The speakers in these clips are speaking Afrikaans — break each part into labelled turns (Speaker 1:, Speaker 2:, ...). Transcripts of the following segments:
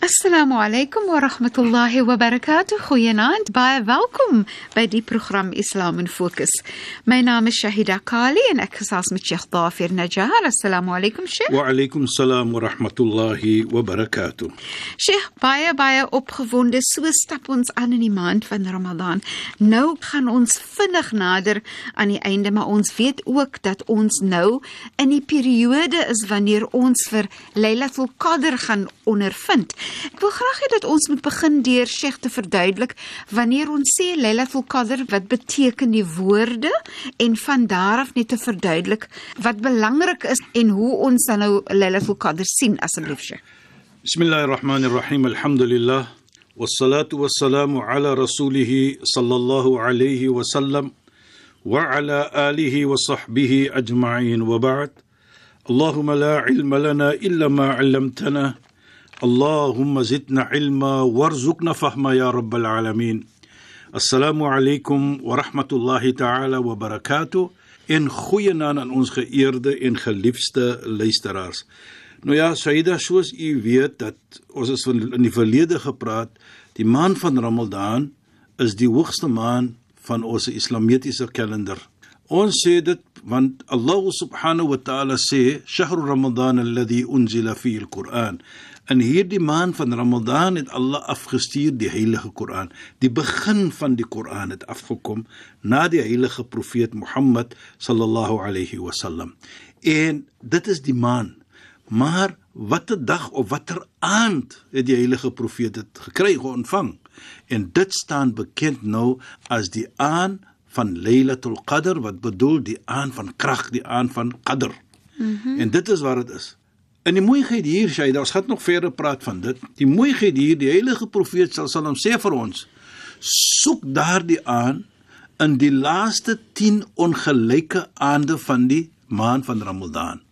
Speaker 1: Assalamu alaykum wa rahmatullahi wa barakatuh. Goeienaand, baie welkom by die program Islam in Fokus. My naam is Shahida Kali en ek gesels met Sheikh Dafir Najjar. Assalamu alaykum Sheikh.
Speaker 2: Wa alaykum salaam wa rahmatullahi wa barakatuh.
Speaker 1: Sheikh, baie baie opgewonde. So stap ons aan in die maand van Ramadan. Nou gaan ons vinnig nader aan die einde, maar ons weet ook dat ons nou in die periode is wanneer ons vir Lailatul Qadr gaan ondervind. Ek wil graag hê dat ons moet begin deur Sheikh te verduidelik wanneer ons sê Lailatul Qadr, wat beteken die woorde en van daar af net te verduidelik wat belangrik is en hoe ons dan nou Lailatul Qadr sien asseblief Sheikh.
Speaker 2: Bismillahirrahmanirrahim. Alhamdulillah. Wassalatu wassalamu ala rasulih sallallahu alayhi wa sallam wa ala alihi wa sahbihi ajma'in wa ba'd. اللهم لا علم لنا إلا ما علمتنا اللهم زدنا علما وارزقنا فهما يا رب العالمين السلام عليكم ورحمة الله تعالى وبركاته in goeie naam aan ons geëerde en geliefde luisteraars. Nou ja, Saida, soos u weet dat ons is in die verlede gepraat, die maand van Ramadan is die hoogste maand van ons islamitiese kalender. Ons sê dit want Allah subhanahu wa ta'ala sê, "Shahru Ramadan alladhi unzila fihi al-Qur'an." In hierdie maand van Ramadan het Allah afgestuur die heilige Koran. Die begin van die Koran het afgekom na die heilige profeet Mohammed sallallahu alayhi wasallam. En dit is die maand. Maar watter dag of watter aand het die heilige profeet dit gekry ontvang? En dit staan bekend nou as die aand van Lailatul Qadr wat bedoel die aand van krag, die aand van Qadr. Mm -hmm. En dit is wat dit is. In die mooiheid hier sê hy, ons gaan nog verder praat van dit. Die mooiheid hier, die heilige profeet sal sal hom sê vir ons: soek daardie aan in die laaste 10 ongelyke aande van die maand van Ramadan.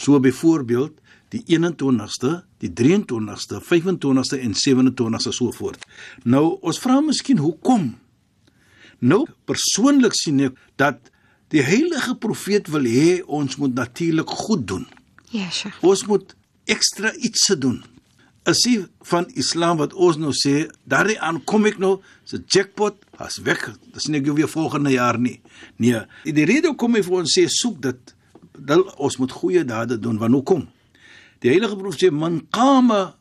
Speaker 2: So byvoorbeeld die 21ste, die 23ste, 25ste en 27ste so voort. Nou, ons vra miskien hoekom? Nou, persoonlik sien ek dat die heilige profeet wil hê ons moet natuurlik goed doen.
Speaker 1: Ja, sure.
Speaker 2: Ons moet ekstra iets se doen. As jy van Islam wat ons nou sê, daardie aankom ek nou, se jackpot, as weg. Dis nie weer volgende jaar nie. Nee, die rede hoekom hy vir ons sê soek dit, dat ons moet goeie dade doen. Want hoekom? Die heilige profeet sê man qama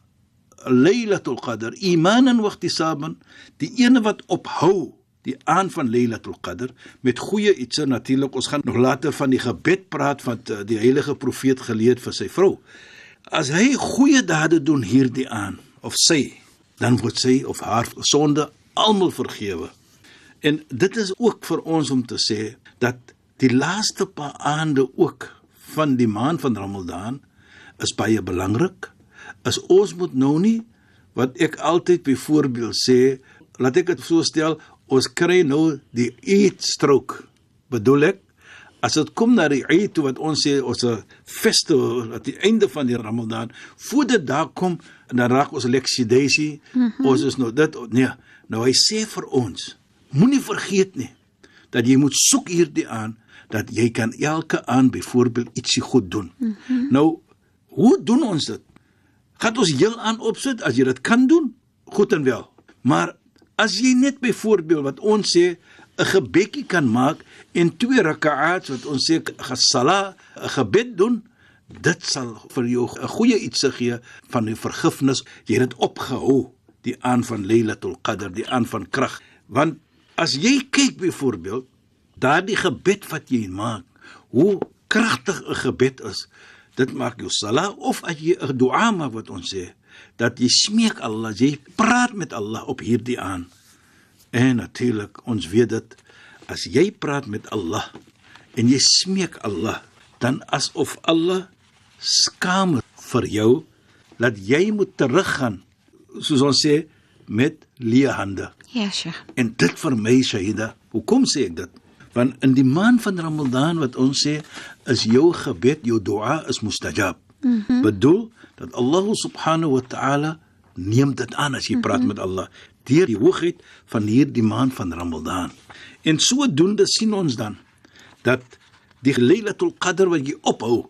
Speaker 2: Lailatul Qadr imanan wa ihtisaban, die ene wat ophou die aan van Lailatul Qadr met goeie ietsie natuurlik ons gaan nog later van die gebed praat wat eh, die heilige profeet geleer vir sy vrou. As hy goeie dade doen hierdie aan of sy dan word sy of haar sonde almal vergewe. En dit is ook vir ons om te sê dat die laaste paar aande ook van die maand van Ramadan is baie belangrik. Is ons moet nou nie wat ek altyd byvoorbeeld sê laat ek dit so stel ons kry nou die Eid stroke. Bedoel ek as dit kom na die Eid wat ons sê ons 'n festival aan die einde van die Ramadan, voor dit daar kom en dan raak ons Lexidaisy. Mm -hmm. Ons is nou dit nee, nou hy sê vir ons, moenie vergeet nie dat jy moet soek hierdie aan dat jy kan elke aand byvoorbeeld ietsie goed doen. Mm -hmm. Nou, hoe doen ons dit? Gaan ons heel aan opsit as jy dit kan doen? Goed en wel. Maar As jy net byvoorbeeld wat ons sê 'n gebedjie kan maak en twee rakaats wat ons sê gesala 'n gebed doen, dit sal vir jou 'n goeie iets gee van die vergifnis. Jy het dit opgehou die aan van Lailatul Qadr, die aan van krag. Want as jy kyk byvoorbeeld daardie gebed wat jy maak, hoe kragtig 'n gebed is, dit maak jou sala of as jy 'n dua maak wat ons sê dat jy smeek Allah, jy praat met Allah op hierdie aan. En natuurlik, ons weet dit as jy praat met Allah en jy smeek Allah, dan asof Allah skaam vir jou dat jy moet teruggaan soos ons sê met leë hande.
Speaker 1: Ja, Sheikh.
Speaker 2: En dit vir my Shahida, hoekom sê ek dit? Want in die maand van Ramadan wat ons sê is jou gebed, jou dua is mustajab. Mm -hmm. Bedoel dat Allah subhanahu wa ta'ala neem dit aan as jy praat mm -hmm. met Allah deur die hoogheid van hierdie maand van Ramadan. En sodoende sien ons dan dat die Lailatul Qadr wat jy ophou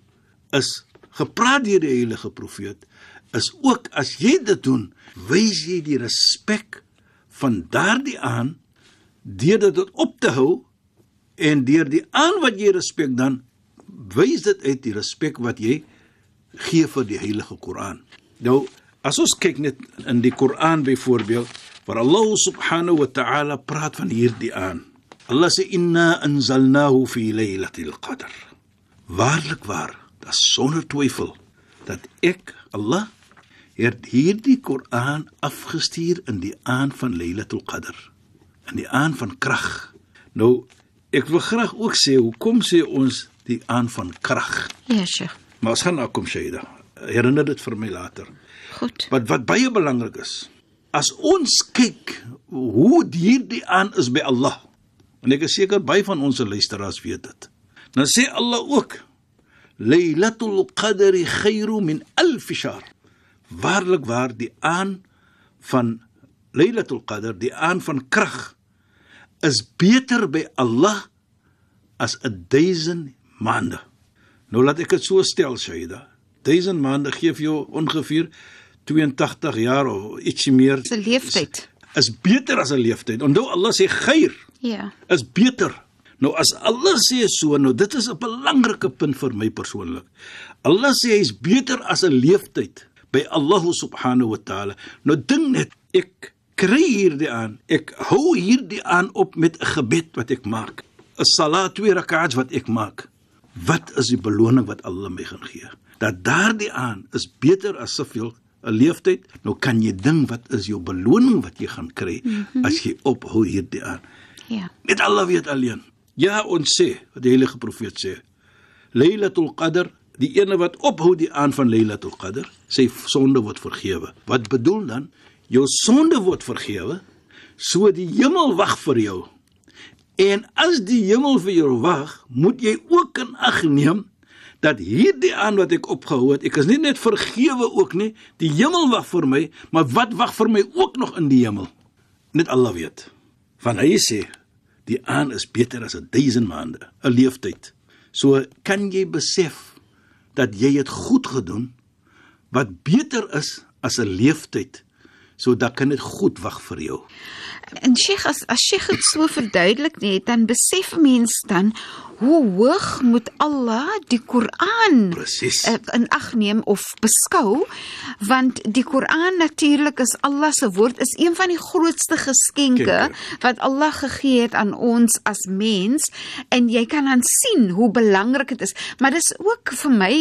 Speaker 2: is gepraat deur die heilige profeet is ook as jy dit doen, wys jy die respek van daardie aan deur dit op te hou en deur die aan wat jy respek dan wys dit uit die respek wat jy gee vir die heilige Koran. Nou, as ons kyk net in die Koran byvoorbeeld, waar Allah subhanahu wa ta'ala praat van hierdie aan. Allah sê inna anzalnahu fi laylatil qadr. Waarlik waar, dat sonder twyfel dat ek Allah het hierdie Koran afgestuur in die aan van Laylatul Qadr, in die aan van krag. Nou, ek wil graag ook sê hoekom sê ons die aan van krag?
Speaker 1: Ja, Sheikh.
Speaker 2: Maar ons gaan na kom Shaida. Herinner dit vir my later.
Speaker 1: Goed.
Speaker 2: Wat wat baie belangrik is, as ons kyk hoe hierdie aan is by Allah, en ek is seker baie van ons luisteraars weet dit. Dan sê Allah ook Laylatul Qadri khairu min alf shahr. Waarlik waar die aan van Laylatul Qadr, die aan van krag is beter by Allah as 'n 1000 maande. Nou laat ek dit so stel, Shaida. 1000 maande gee vir jou ongeveer 82 jaar of ietsie meer.
Speaker 1: Dis 'n leeftyd.
Speaker 2: Is, is beter as 'n leeftyd. Onthou Allah sê geier
Speaker 1: Ja.
Speaker 2: is beter. Nou as Allah sê so, nou dit is 'n belangrike punt vir my persoonlik. Allah sê hy's beter as 'n leeftyd by Allah subhanahu wa taala. Nou ding net ek kry hierdie aan. Ek hou hierdie aan op met 'n gebed wat ek maak. 'n Salat twee rak'ats wat ek maak. Wat is die beloning wat Allah my gaan gee? Dat daardie aan is beter as soveel 'n leeftyd. Nou kan jy ding wat is jou beloning wat jy gaan kry mm -hmm. as jy ophou hierdie aan.
Speaker 1: Ja.
Speaker 2: Net Allah weet alleen. Ja, ons sê, wat die heilige profeet sê, Lailatul Qadr, die ene wat ophou die aan van Lailatul Qadr, sy sonde word vergewe. Wat bedoel dan? Jou sonde word vergewe, so die hemel wag vir jou. En as die hemel vir jou wag, moet jy ook in ag neem dat hierdie aan wat ek opgehou het, ek is nie net vergewe ook nie, die hemel wag vir my, maar wat wag vir my ook nog in die hemel? Net Allah weet. Van hy sê die aan is beter as 'n 1000 maande, 'n leeftyd. So kan jy besef dat jy het goed gedoen wat beter is as 'n leeftyd. So dan kan dit goed wag vir jou.
Speaker 1: En Sheikh as as Sheikh dit so verduidelik net, dan besef 'n mens dan hoe hoog moet Allah die Koran
Speaker 2: Presies.
Speaker 1: uh, in ag neem of beskou want die Koran natuurlik is Allah se woord is een van die grootste geskenke
Speaker 2: Kenke.
Speaker 1: wat Allah gegee het aan ons as mens en jy kan dan sien hoe belangrik dit is maar dis ook vir my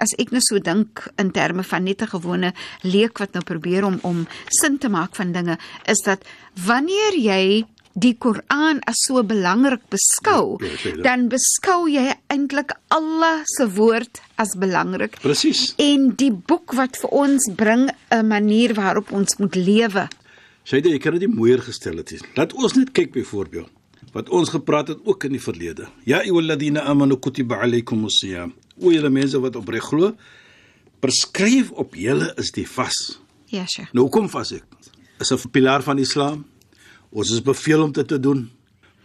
Speaker 1: as ek nou so dink in terme van net 'n gewone leek wat nou probeer om om sin te maak van dinge is dat wanneer jy die Koran as so belangrik beskou,
Speaker 2: Ja, ja, dit.
Speaker 1: dan beskou jy eintlik Allah se woord as belangrik
Speaker 2: Presies.
Speaker 1: en die boek wat vir ons bring 'n manier waarop ons moet lewe.
Speaker 2: Sy het jy kan dit mooier gestel het. Laat ons net kyk byvoorbeeld wat ons gepraat het ook in die verlede. Ja ayyuhalladhina amanu kutiba alaykumus siyam. O julle mense wat opreg glo, beskryf op julle is die vas.
Speaker 1: Ja, sure.
Speaker 2: Nou kom vas ek. Is 'n pilaar van Islam. Ons is beveel om dit te doen.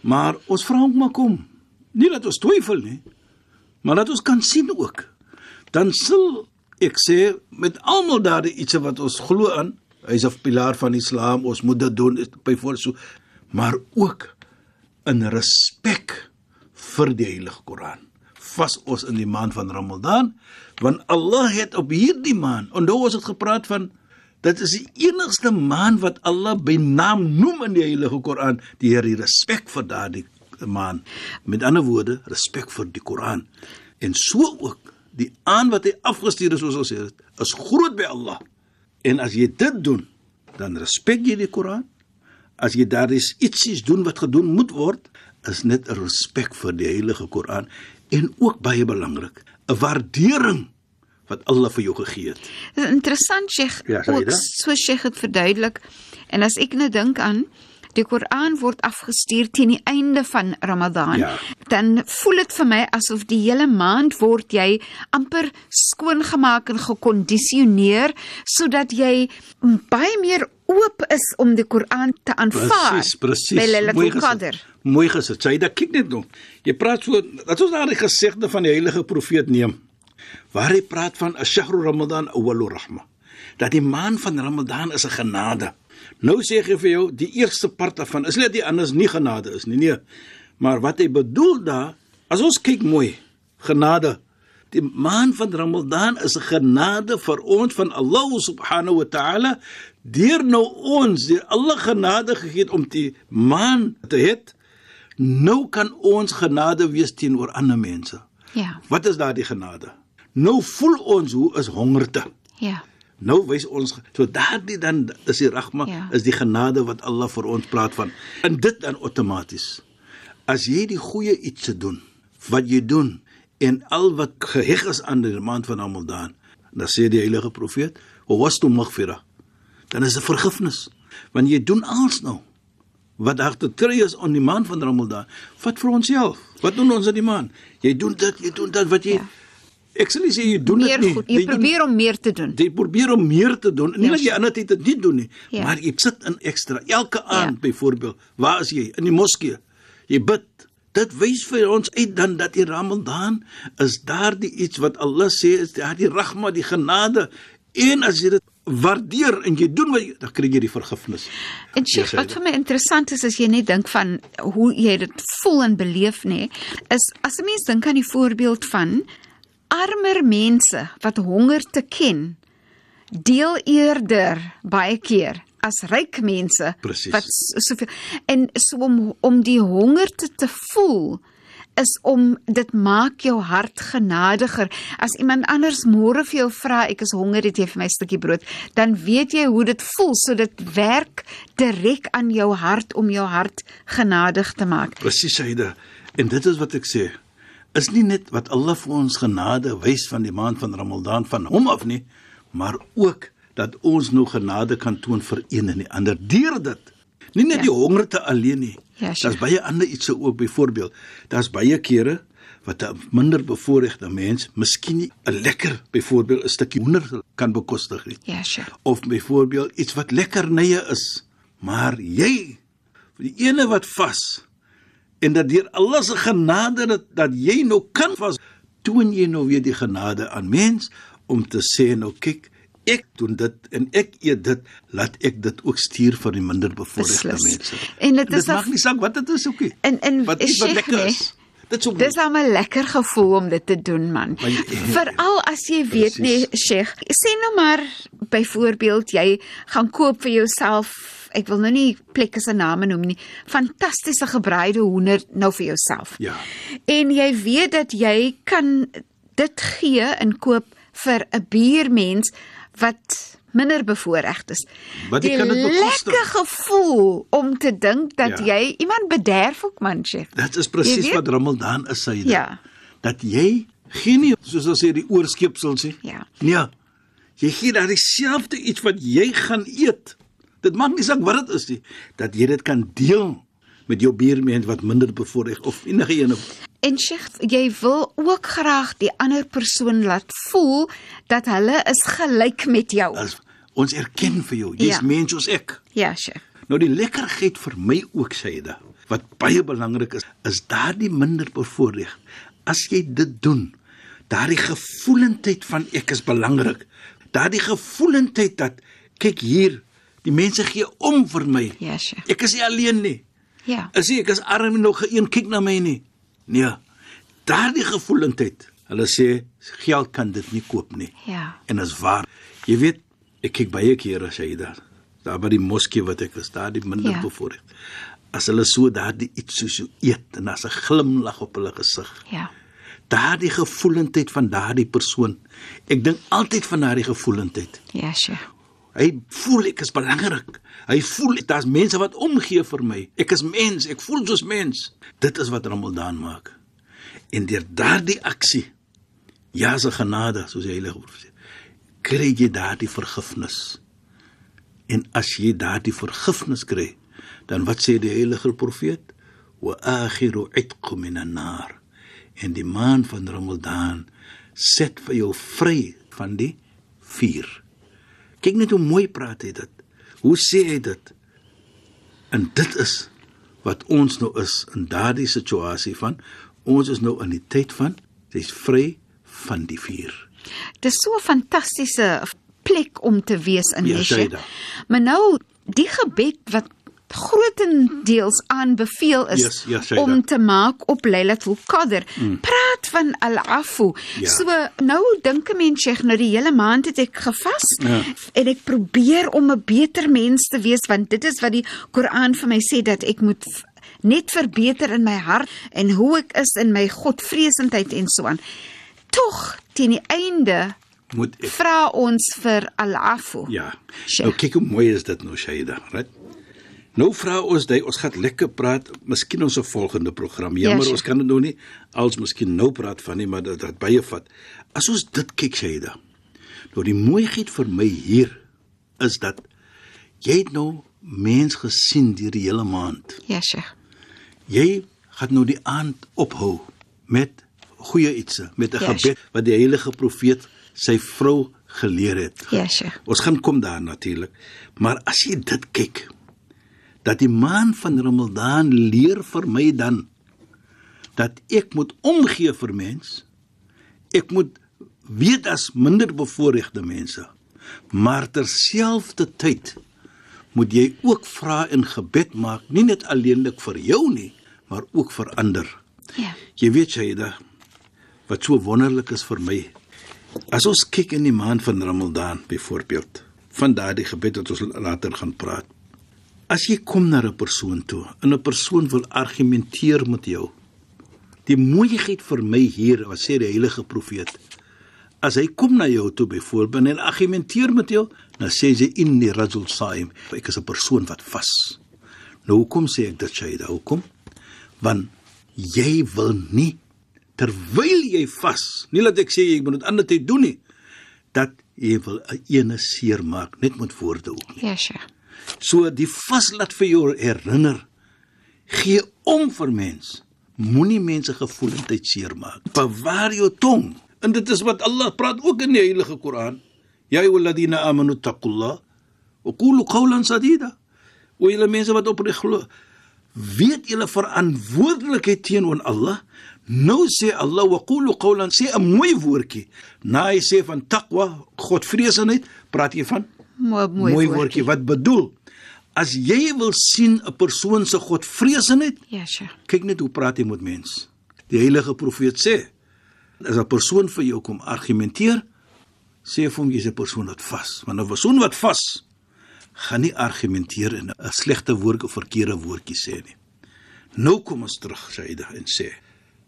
Speaker 2: Maar ons vra ook maar kom. Nie dat ons twyfel nie, maar dat ons kan sien ook. Dan sal ek sê met almal daardie iets wat ons glo aan, hy's 'n pilaar van Islam, ons moet dit doen byvoorbeeld so, maar ook in respek vir die heilige Koran. Vas ons in die maand van Ramadan, want Allah het op hierdie maand, onthou ons het gepraat van Dit is die enigste maand wat Allah by naam noem in die Heilige Koran, die Here die respek vir daardie maand. Met ander woorde, respek vir die Koran. En so ook die aan wat hy afgestuur het soos ons sê, is groot by Allah. En as jy dit doen, dan respek jy die Koran. as jy daar is ietsies doen wat gedoen moet word, is net 'n respek vir die Heilige Koran en ook baie belangrik, 'n waardering wat Allah vir jou gegee het.
Speaker 1: Dit interessant Sheikh,
Speaker 2: Ja, sê jy
Speaker 1: ook
Speaker 2: dit?
Speaker 1: so Sheikh het verduidelik. En as ek nou dink aan die Koran word afgestuur teen die einde van Ramadan,
Speaker 2: Ja.
Speaker 1: dan voel dit vir my asof die hele maand word jy amper skoongemaak en gekondisioneer sodat jy baie meer oop is om die Koran te aanvaar.
Speaker 2: Presies, presies. Mooi gesê. Mooi gesê. Saida, kyk net nou. Jy praat so dat ons daardie gesegde van die heilige profeet neem. Waar hy praat van ash-shahru ramadan awwalu rahma. Dat die maand van Ramadan is 'n genade. Nou sê hy vir jou die eerste part daarvan is net die anders nie genade is nie. Nee. Maar wat hy bedoel daar, as ons kyk mooi, genade. Die maand van Ramadan is 'n genade vir ons van Allah subhanahu wa ta'ala deur nou ons die alle genade gegee het om die maan te het. Nou kan ons genade wees teenoor ander mense.
Speaker 1: Ja.
Speaker 2: Wat is daardie genade? Nou voel ons hoe is hongerte.
Speaker 1: Ja.
Speaker 2: Nou wys ons so daardie dan is die rahma
Speaker 1: Ja.
Speaker 2: is die genade wat Allah vir ons praat van. En dit dan outomaties. As jy die goeie iets te doen, wat jy doen en al wat geheg is aan die maand van Ramadan, dan sê die heilige profeet, "Wa wastu maghfira." Dan is dit vergifnis. Want jy doen alles nou wat daar te kry is aan die maand van Ramadan. Wat vir onsself? Wat doen ons aan die maand? Jy doen dit, jy doen dit wat jy
Speaker 1: Ja.
Speaker 2: Ek sê sê jy doen dit nie.
Speaker 1: goed. Jy
Speaker 2: doen-
Speaker 1: probeer om meer te doen.
Speaker 2: jy probeer om meer te doen. Nie
Speaker 1: Ja,
Speaker 2: dat jy ander tyd dit nie doen nie,
Speaker 1: Ja.
Speaker 2: maar jy sit in ekstra. Elke aand
Speaker 1: Ja.
Speaker 2: byvoorbeeld, waar is jy? In die moskee. Jy bid. Dit wys vir ons uit dan dat die Ramadan is daardie iets wat Allah sê is daardie rahma, die genade. En as jy dit waardeer en jy doen wat jy, dan kry jy die vergifnis.
Speaker 1: En Sheikh,
Speaker 2: Ja,
Speaker 1: wat vir my interessant is as jy net dink van hoe jy dit voel en beleef nê, is as 'n mens dink aan die voorbeeld van armer mense wat honger te ken, deel eerder baie keer as ryk mense
Speaker 2: Presies.
Speaker 1: wat soveel en so om om die honger te, te voel is om dit maak jou hart genadiger. As iemand anders môre vir jou vra ek is honger, het jy vir my 'n stukkie brood, dan weet jy hoe dit voel. So dit werk direk aan jou hart om jou hart genadig te maak.
Speaker 2: Presies, Saida. En dit is wat ek sê. Is nie net wat Allah vir ons genade wys van die maand van Ramadan van hom af nie, maar ook dat ons nou genade kan toon vir een en die ander deur dit. Nie net
Speaker 1: Ja.
Speaker 2: die hongerte alleen nie.
Speaker 1: Ja, sure.
Speaker 2: Daar's baie ander iets ook byvoorbeeld. Daar's baie kere wat 'n minder bevoorregte mens miskien nie 'n lekker byvoorbeeld 'n stukkie hoender kan bekostig nie
Speaker 1: Ja, sure.
Speaker 2: of byvoorbeeld iets wat lekkernye is, maar jy die ene wat vas en dat deur Allah se genade dat, dat jy nou kan vas, toon jy nou weer die genade aan mens om te sê nou kyk ek doen dit en ek eet dit laat ek dit ook stuur vir die minder bevoorregte mense.
Speaker 1: En dit is
Speaker 2: dit maak
Speaker 1: af-
Speaker 2: nie saak wat dit is ookie.
Speaker 1: En- en
Speaker 2: wat iets wat
Speaker 1: Sheikh,
Speaker 2: lekker
Speaker 1: nee.
Speaker 2: is. Dit is ook
Speaker 1: Dis al 'n lekker gevoel om dit te doen man. Veral as jy weet nee, Sheikh, sê nou maar byvoorbeeld jy gaan koop vir jouself Ek wil nou nie plekke se name noem nie. Fantastiese gebraaide hoender nou vir jouself.
Speaker 2: Ja.
Speaker 1: En jy weet dat jy kan dit gee en koop vir 'n buurmens wat minder bevoorreg is.
Speaker 2: Wat jy kan dit bekostig.
Speaker 1: lekker gevoel om te dink dat
Speaker 2: Ja.
Speaker 1: jy iemand bederf ook man, Sheikh.
Speaker 2: Dit is
Speaker 1: Jy
Speaker 2: presies wat Ramadan is, Saida.
Speaker 1: Ja.
Speaker 2: Dat jy gee nie soos ons sê die oorskepsel sê.
Speaker 1: Ja.
Speaker 2: Nee. Jy gee daar dieselfde iets wat jy gaan eet. Dit maak nie saak wat dit is nie, dat jy dit kan deel met jou buurmens wat minder bevoorreg of enige een.
Speaker 1: En Sheikh, jy wil ook graag die ander persoon laat voel dat hulle is gelyk met jou.
Speaker 2: As ons erken vir jou, jy's
Speaker 1: Ja.
Speaker 2: mens soos ek.
Speaker 1: Ja, Sheikh.
Speaker 2: Nou die lekkerheid vir my ook Saida, wat baie belangrik is, is daardie minder bevoorreg. As jy dit doen, daardie gevoelendheid van ek is belangrik. Daardie gevoelendheid dat kyk hier, die mense gee om vir my.
Speaker 1: Ja, Sheikh.
Speaker 2: Ek is nie alleen nie.
Speaker 1: Ja.
Speaker 2: Is nie ek is arm en nog een kyk na my nie. Nee. Daardie gevoelendheid. Hulle sê geld kan dit nie koop nie.
Speaker 1: Ja.
Speaker 2: En is waar. Jy weet, ek kyk baie kere as jy daar daar by die moskee wat ek is, daar die minder
Speaker 1: Ja.
Speaker 2: ja. bevoorreg. As hulle so daardie iets soos so eet en as 'n glimlag op hulle gesig.
Speaker 1: Ja.
Speaker 2: Daardie gevoelendheid van daardie persoon. Ek dink altyd van daardie gevoelendheid.
Speaker 1: Ja, Sheikh.
Speaker 2: Hy voel ek is belangrik. Hy voel daar's mense wat omgee vir my. Ek is mens, ek voel soos mens. Dit is wat Ramadan maak. En deur daardie aksie ja se genade, soos die Heilige Profeet, kry jy daardie vergifnis. En as jy daardie vergifnis kry, dan wat sê die Heilige Profeet? Wa akhiru itq min an-nar. En die maand van Ramadan set vir jou vry van die vuur. Kyk net hoe mooi praat hy dit. Hoe sê hy dit? En dit is wat ons nou is in daardie situasie van ons is nou in die tyd van jy's vry van die vuur.
Speaker 1: Dis so 'n fantastiese plek om te wees in
Speaker 2: Ja,
Speaker 1: Neshe.
Speaker 2: Shaida.
Speaker 1: maar nou die gebed wat grootendeels aanbeveel is
Speaker 2: Yes, ja, Shaida.
Speaker 1: om te maak op Lailatul Qadr. Mm. Praat van al-afu.
Speaker 2: Ja.
Speaker 1: So nou dink 'n mens Sheikh, nou die hele maand het ek gevas
Speaker 2: Ja.
Speaker 1: en ek probeer om 'n beter mens te wees want dit is wat die Koran vir my sê dat ek moet net verbeter in my hart en hoe ek is in my godvreesendheid en so aan. Tog teen die einde
Speaker 2: Moet ek
Speaker 1: vra ons vir al-afu.
Speaker 2: Ja.
Speaker 1: Sure.
Speaker 2: Nou kyk hoe mooi is dit nou Shaida, right? Nou vra ons jy ons gaan lekker praat, miskien ons 'n volgende program. Jammer,
Speaker 1: sure.
Speaker 2: ons kan dit nou nie als miskien nou praat van nie, maar dit het baie vat. As ons dit kyk Shaida. Nou die mooiheid vir my hier is dat jy het nou mens gesien deur die hele maand.
Speaker 1: Ja, Sheikh.
Speaker 2: Jy gaan nou die aand ophou met goeie ietsie, met 'n
Speaker 1: Ja,
Speaker 2: gebed wat die heilige profeet sy vrou geleer het.
Speaker 1: Ja, Sheikh.
Speaker 2: Ons gaan kom daar natuurlik. Maar as jy dit kyk, dat die maand van Ramadan leer vir my dan dat ek moet omgee vir mens. Ek moet weet as minder bevoorregte mense. Maar terselfdertyd moet jy ook vra en gebed maak, nie net alleenlik vir jou nie, maar ook vir ander.
Speaker 1: Ja.
Speaker 2: Jy weet Shaida, wat so wonderlik is vir my. As ons kyk in die maand van Ramadan byvoorbeeld, van daardie gebed wat ons later gaan praat. As jy kom na 'n persoon toe en 'n persoon wil argumenteer met jou. Die mooiheid vir my hier, wat sê die heilige profeet, as hy kom na jou toe byvoorbeeld en argumenteer met jou, dan sê hy inni rajul saim, ek is 'n persoon wat vas. Nou hoekom sê ek dit Shaida? Hoekom? Want jy wil nie terwyl jy vas, nie dat ek sê jy moet dit ander tyd doen nie, dat jy wil 'n ene seer maak net met woorde ook.
Speaker 1: Ja, Sheikh.
Speaker 2: So die vas laat vir jou herinner. Gee om vir mens. Moenie mense gevoelendheid seermaak. Bewaar jou tong. En dit is wat Allah praat ook in die Heilige Koran. Ya ayyuhalladhina amanu taqullah wa qulu qawlan sadida. O julle mense wat opreg glo, weet julle verantwoordelikheid teenoor Allah. Nou sê Allah wa qulu qawlan sê 'n mooi woordjie. Na hy sê van taqwa, godvreesenheid, praat jy van
Speaker 1: Mooi mooi,
Speaker 2: mooi woordjie wat bedoel as jy wil sien 'n persoon se godvreesenheid
Speaker 1: Ja, Sheikh.
Speaker 2: kyk net hoe praat hy met mens. Die heilige profeet sê as 'n persoon vir jou kom argumenteer sê vir hom jy's 'n persoon wat vas. Want 'n persoon wat vas gaan nie argumenteer en 'n slegte woord of verkeerde woordjie sê nie. Nou kom ons terug Saida en sê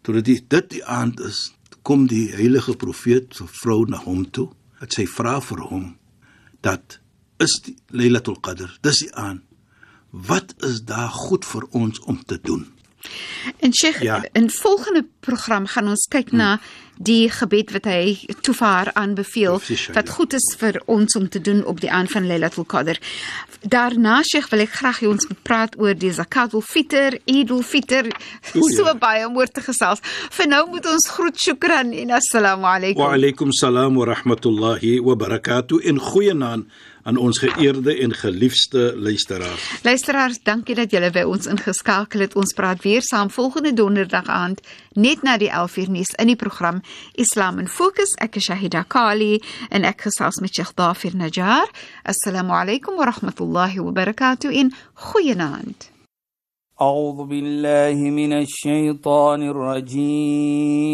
Speaker 2: toe dit dit die aand is kom die heilige profeet se vrou na hom toe. Dat sy vra vir hom dat is die Lailatul Qadr dis die aan wat is daar goed vir ons om te doen?
Speaker 1: En Sheikh,
Speaker 2: Ja.
Speaker 1: in volgende program gaan ons kyk na die gebed wat hy toe vir haar aanbeveel wat
Speaker 2: ja.
Speaker 1: goed is vir ons om te doen op die aand van Lailatul Qadr. Daarna Sheikh wil ek graag hê ons moet praat oor die Zakatul Fitr, Eidul Fitr,
Speaker 2: O, ja.
Speaker 1: so baie om oor te gesels. Vir nou moet ons groet shukran en assalamu alaykum.
Speaker 2: Wa alaykum salaam wa rahmatullahi wa barakatuh in goeie naam aan ons geëerde en geliefde luisteraars.
Speaker 1: Luisteraars, dankie dat julle by ons ingeskakel het. Ons praat weer saam volgende donderdag aand net na die 11uur nuus in die program Islam in Fokus. Ek is Shahida Kali en ek gesels met Sheikh Dafir Najjar. Assalamu alaykum wa rahmatullahi wa barakatuh in goeienaand.
Speaker 3: أعوذ بالله من الشيطان الرجيم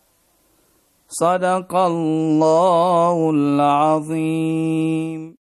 Speaker 3: صدق الله العظيم.